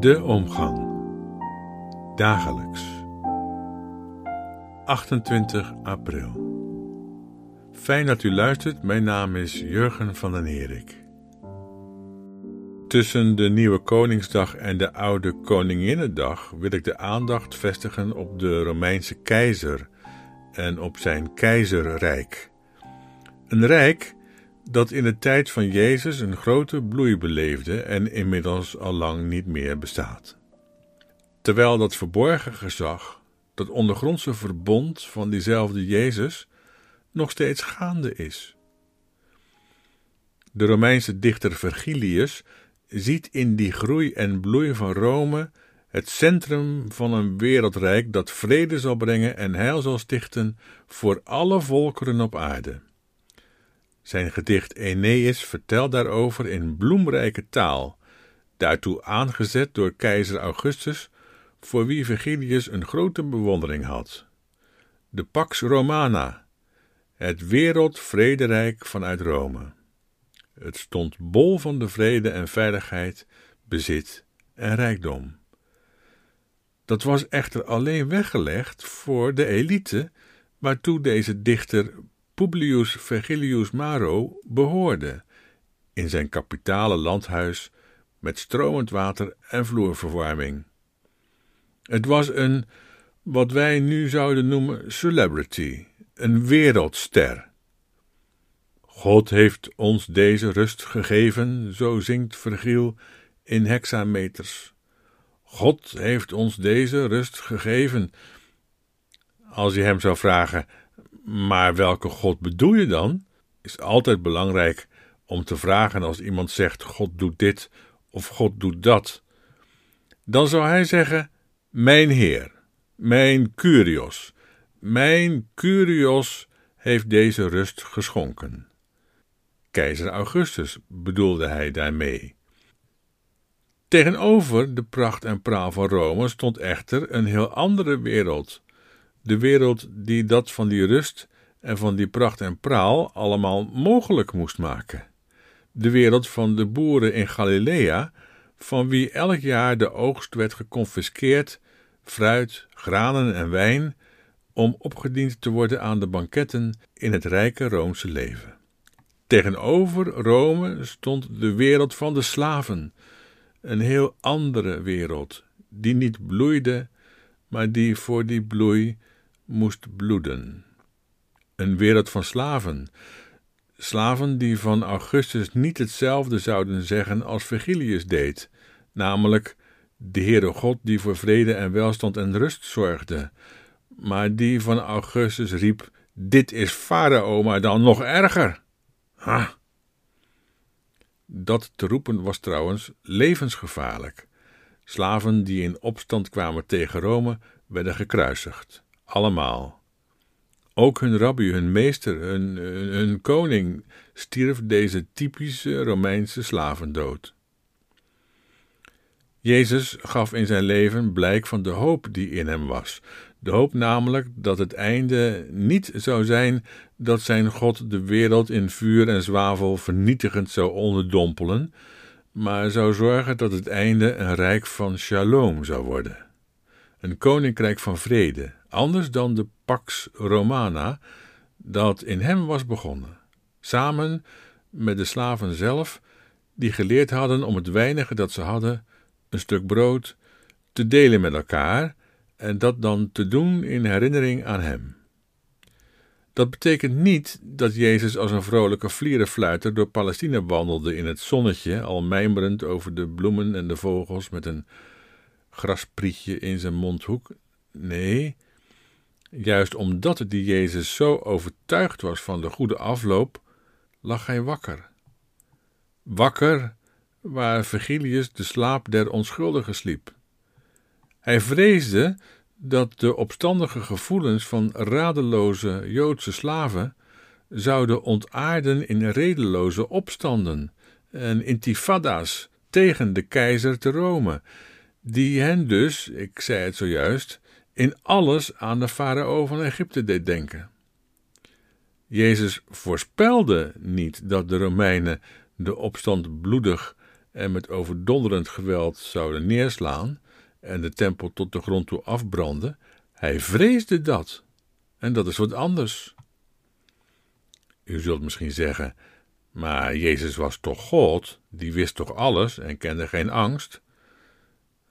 De omgang. Dagelijks. 28 april. Fijn dat u luistert. Mijn naam is Jurgen van den Herik. Tussen de nieuwe Koningsdag en de oude Koninginnedag wil ik de aandacht vestigen op de Romeinse keizer en op zijn keizerrijk. Een rijk dat in de tijd van Jezus een grote bloei beleefde en inmiddels al lang niet meer bestaat. Terwijl dat verborgen gezag, dat ondergrondse verbond van diezelfde Jezus, nog steeds gaande is. De Romeinse dichter Vergilius ziet in die groei en bloei van Rome het centrum van een wereldrijk dat vrede zal brengen en heil zal stichten voor alle volkeren op aarde. Zijn gedicht Aeneas vertelt daarover in bloemrijke taal, daartoe aangezet door keizer Augustus, voor wie Virgilius een grote bewondering had. De Pax Romana, het wereldvrederijk vanuit Rome. Het stond bol van de vrede en veiligheid, bezit en rijkdom. Dat was echter alleen weggelegd voor de elite, waartoe deze dichter Publius Vergilius Maro behoorde, in zijn kapitale landhuis met stromend water en vloerverwarming. Het was een, wat wij nu zouden noemen, celebrity, een wereldster. God heeft ons deze rust gegeven, zo zingt Vergil in hexameters. God heeft ons deze rust gegeven. Als je hem zou vragen, maar welke God bedoel je dan? Is altijd belangrijk om te vragen als iemand zegt: God doet dit of God doet dat. Dan zou hij zeggen: Mijn Heer, mijn Curios, mijn Curios heeft deze rust geschonken. Keizer Augustus bedoelde hij daarmee. Tegenover de pracht en praal van Rome stond echter een heel andere wereld, de wereld die dat van die rust en van die pracht en praal allemaal mogelijk moest maken. De wereld van de boeren in Galilea, van wie elk jaar de oogst werd geconfiskeerd, fruit, granen en wijn, om opgediend te worden aan de banketten in het rijke Roomse leven. Tegenover Rome stond de wereld van de slaven, een heel andere wereld, die niet bloeide, maar die voor die bloei moest bloeden. Een wereld van slaven. Slaven die van Augustus niet hetzelfde zouden zeggen als Virgilius deed, namelijk de Heere God die voor vrede en welstand en rust zorgde, maar die van Augustus riep: Dit is Farao, maar dan nog erger. Ha! Dat te roepen was trouwens levensgevaarlijk. Slaven die in opstand kwamen tegen Rome werden gekruisigd allemaal. Ook hun rabbi, hun meester, hun, hun, koning stierf deze typische Romeinse slavendood. Jezus gaf in zijn leven blijk van de hoop die in hem was. De hoop namelijk dat het einde niet zou zijn dat zijn God de wereld in vuur en zwavel vernietigend zou onderdompelen, maar zou zorgen dat het einde een rijk van shalom zou worden. Een koninkrijk van vrede, anders dan de Pax Romana, dat in hem was begonnen, samen met de slaven zelf, die geleerd hadden om het weinige dat ze hadden, een stuk brood, te delen met elkaar en dat dan te doen in herinnering aan hem. Dat betekent niet dat Jezus als een vrolijke vlierenfluiter door Palestina wandelde in het zonnetje, al mijmerend over de bloemen en de vogels met een grasprietje in zijn mondhoek. Nee, Juist omdat die Jezus zo overtuigd was van de goede afloop, lag hij wakker. Wakker waar Virgilius de slaap der onschuldigen sliep. Hij vreesde dat de opstandige gevoelens van radeloze Joodse slaven zouden ontaarden in redeloze opstanden en intifada's tegen de keizer te Rome, die hen dus, ik zei het zojuist, in alles aan de farao van Egypte deed denken. Jezus voorspelde niet dat de Romeinen de opstand bloedig en met overdonderend geweld zouden neerslaan en de tempel tot de grond toe afbranden, hij vreesde dat. En dat is wat anders. U zult misschien zeggen: Maar Jezus was toch God? Die wist toch alles en kende geen angst?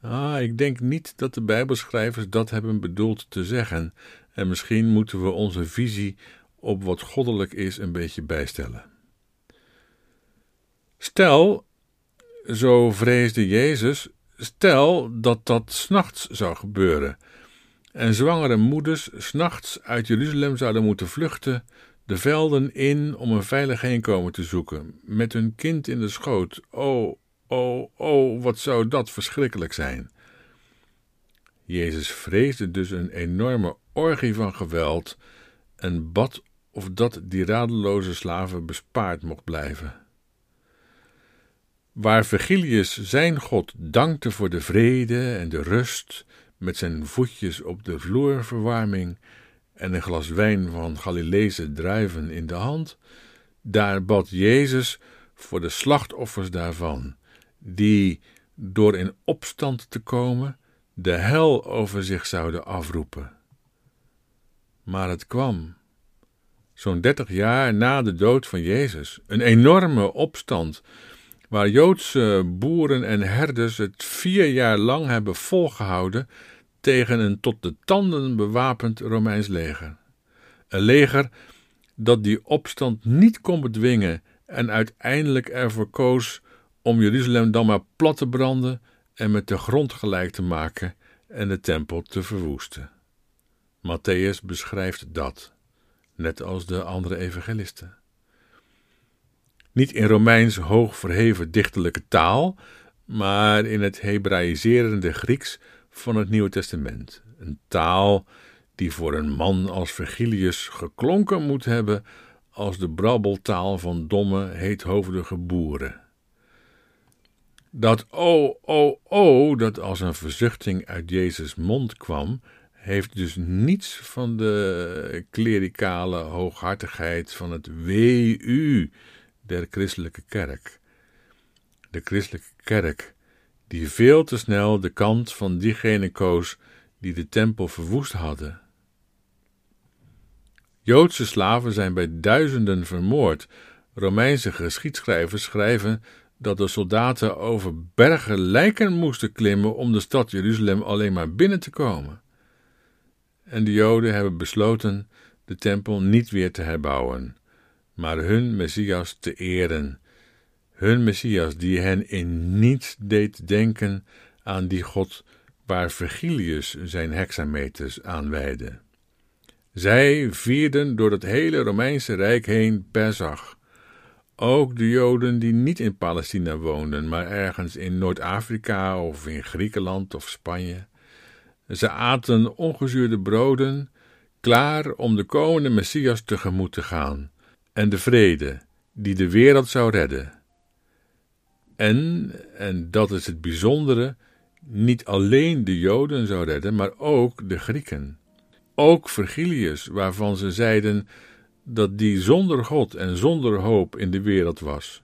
Ah, ik denk niet dat de Bijbelschrijvers dat hebben bedoeld te zeggen, en misschien moeten we onze visie op wat goddelijk is een beetje bijstellen. Stel, zo vreesde Jezus, stel dat dat s'nachts zou gebeuren en zwangere moeders s'nachts uit Jeruzalem zouden moeten vluchten de velden in om een veilig heenkomen te zoeken, met hun kind in de schoot. Oh, oh, oh, wat zou dat verschrikkelijk zijn! Jezus vreesde dus een enorme orgie van geweld en bad of dat die radeloze slaven bespaard mocht blijven. Waar Virgilius zijn God dankte voor de vrede en de rust, met zijn voetjes op de vloerverwarming en een glas wijn van Galileese druiven in de hand, daar bad Jezus voor de slachtoffers daarvan, die, door in opstand te komen, de hel over zich zouden afroepen. Maar het kwam, zo'n dertig jaar na de dood van Jezus, een enorme opstand, waar Joodse boeren en herders het vier jaar lang hebben volgehouden tegen een tot de tanden bewapend Romeins leger. Een leger dat die opstand niet kon bedwingen en uiteindelijk ervoor koos om Jeruzalem dan maar plat te branden en met de grond gelijk te maken en de tempel te verwoesten. Matthäus beschrijft dat, net als de andere evangelisten. Niet in Romeins hoog verheven dichterlijke taal, maar in het Hebraïserende Grieks van het Nieuwe Testament. Een taal die voor een man als Virgilius geklonken moet hebben als de brabbeltaal van domme, heethoofdige boeren. Dat o, o, o, dat als een verzuchting uit Jezus' mond kwam, heeft dus niets van de klerikale hooghartigheid van het WU der christelijke kerk. De christelijke kerk die veel te snel de kant van diegene koos die de tempel verwoest hadden. Joodse slaven zijn bij duizenden vermoord. Romeinse geschiedschrijvers schrijven dat de soldaten over bergen lijken moesten klimmen om de stad Jeruzalem alleen maar binnen te komen. En de Joden hebben besloten de tempel niet weer te herbouwen, maar hun Messias te eren hun Messias, die hen in niets deed denken aan die God waar Virgilius zijn hexameters aan. Zij vierden door het hele Romeinse Rijk heen Pesach. Ook de Joden die niet in Palestina woonden, maar ergens in Noord-Afrika of in Griekenland of Spanje. Ze aten ongezuurde broden, klaar om de komende Messias tegemoet te gaan, en de vrede die de wereld zou redden. En, en dat is het bijzondere, niet alleen de Joden zou redden, maar ook de Grieken. Ook Virgilius, waarvan ze zeiden dat die zonder God en zonder hoop in de wereld was.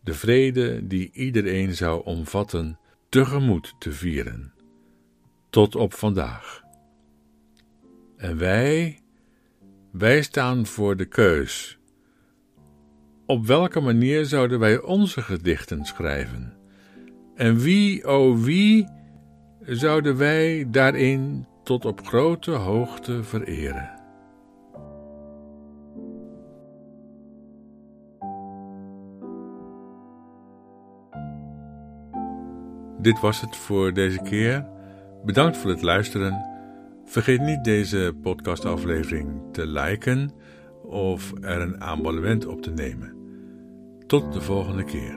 De vrede die iedereen zou omvatten, tegemoet te vieren. Tot op vandaag. En wij, wij staan voor de keus op welke manier zouden wij onze gedichten schrijven? En wie, o wie, zouden wij daarin tot op grote hoogte vereren? Dit was het voor deze keer. Bedankt voor het luisteren. Vergeet niet deze podcastaflevering te liken of er een abonnement op te nemen. Tot de volgende keer.